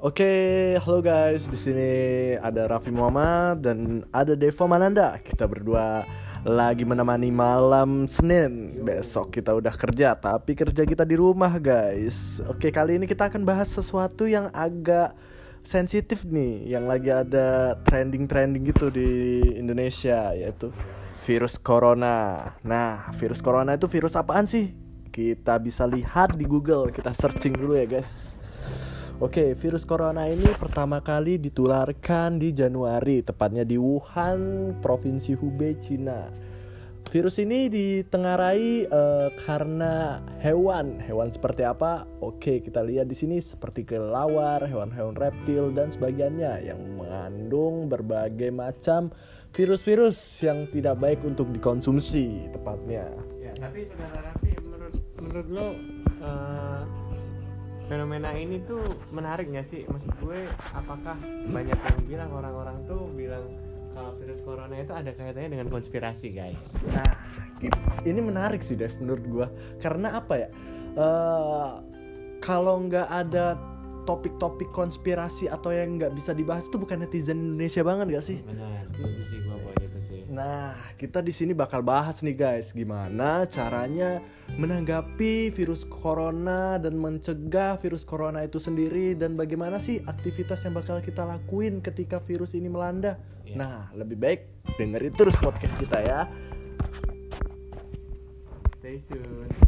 Oke, halo guys. Di sini ada Raffi Muhammad dan ada Devo Mananda. Kita berdua lagi menemani malam Senin. Besok kita udah kerja, tapi kerja kita di rumah, guys. Oke, kali ini kita akan bahas sesuatu yang agak sensitif nih, yang lagi ada trending-trending gitu di Indonesia, yaitu virus corona. Nah, virus corona itu virus apaan sih? Kita bisa lihat di Google. Kita searching dulu ya, guys. Oke, virus corona ini pertama kali ditularkan di Januari, tepatnya di Wuhan, Provinsi Hubei, Cina. Virus ini ditengarai uh, karena hewan. Hewan seperti apa? Oke, kita lihat di sini seperti kelelawar, hewan-hewan reptil dan sebagainya yang mengandung berbagai macam virus-virus yang tidak baik untuk dikonsumsi tepatnya. Ya, tapi saudara Raffi, menurut menurut lo uh, fenomena ini tuh menarik gak sih? Maksud gue apakah banyak yang bilang orang-orang tuh bilang kalau virus corona itu ada kaitannya dengan konspirasi guys? Nah ini menarik sih Dev menurut gue karena apa ya? Uh, kalau nggak ada topik-topik konspirasi atau yang nggak bisa dibahas itu bukan netizen Indonesia banget gak sih? Benar, itu sih gue Nah, kita di sini bakal bahas nih guys, gimana caranya menanggapi virus corona dan mencegah virus corona itu sendiri dan bagaimana sih aktivitas yang bakal kita lakuin ketika virus ini melanda. Yeah. Nah, lebih baik dengerin terus podcast kita ya. Stay tune.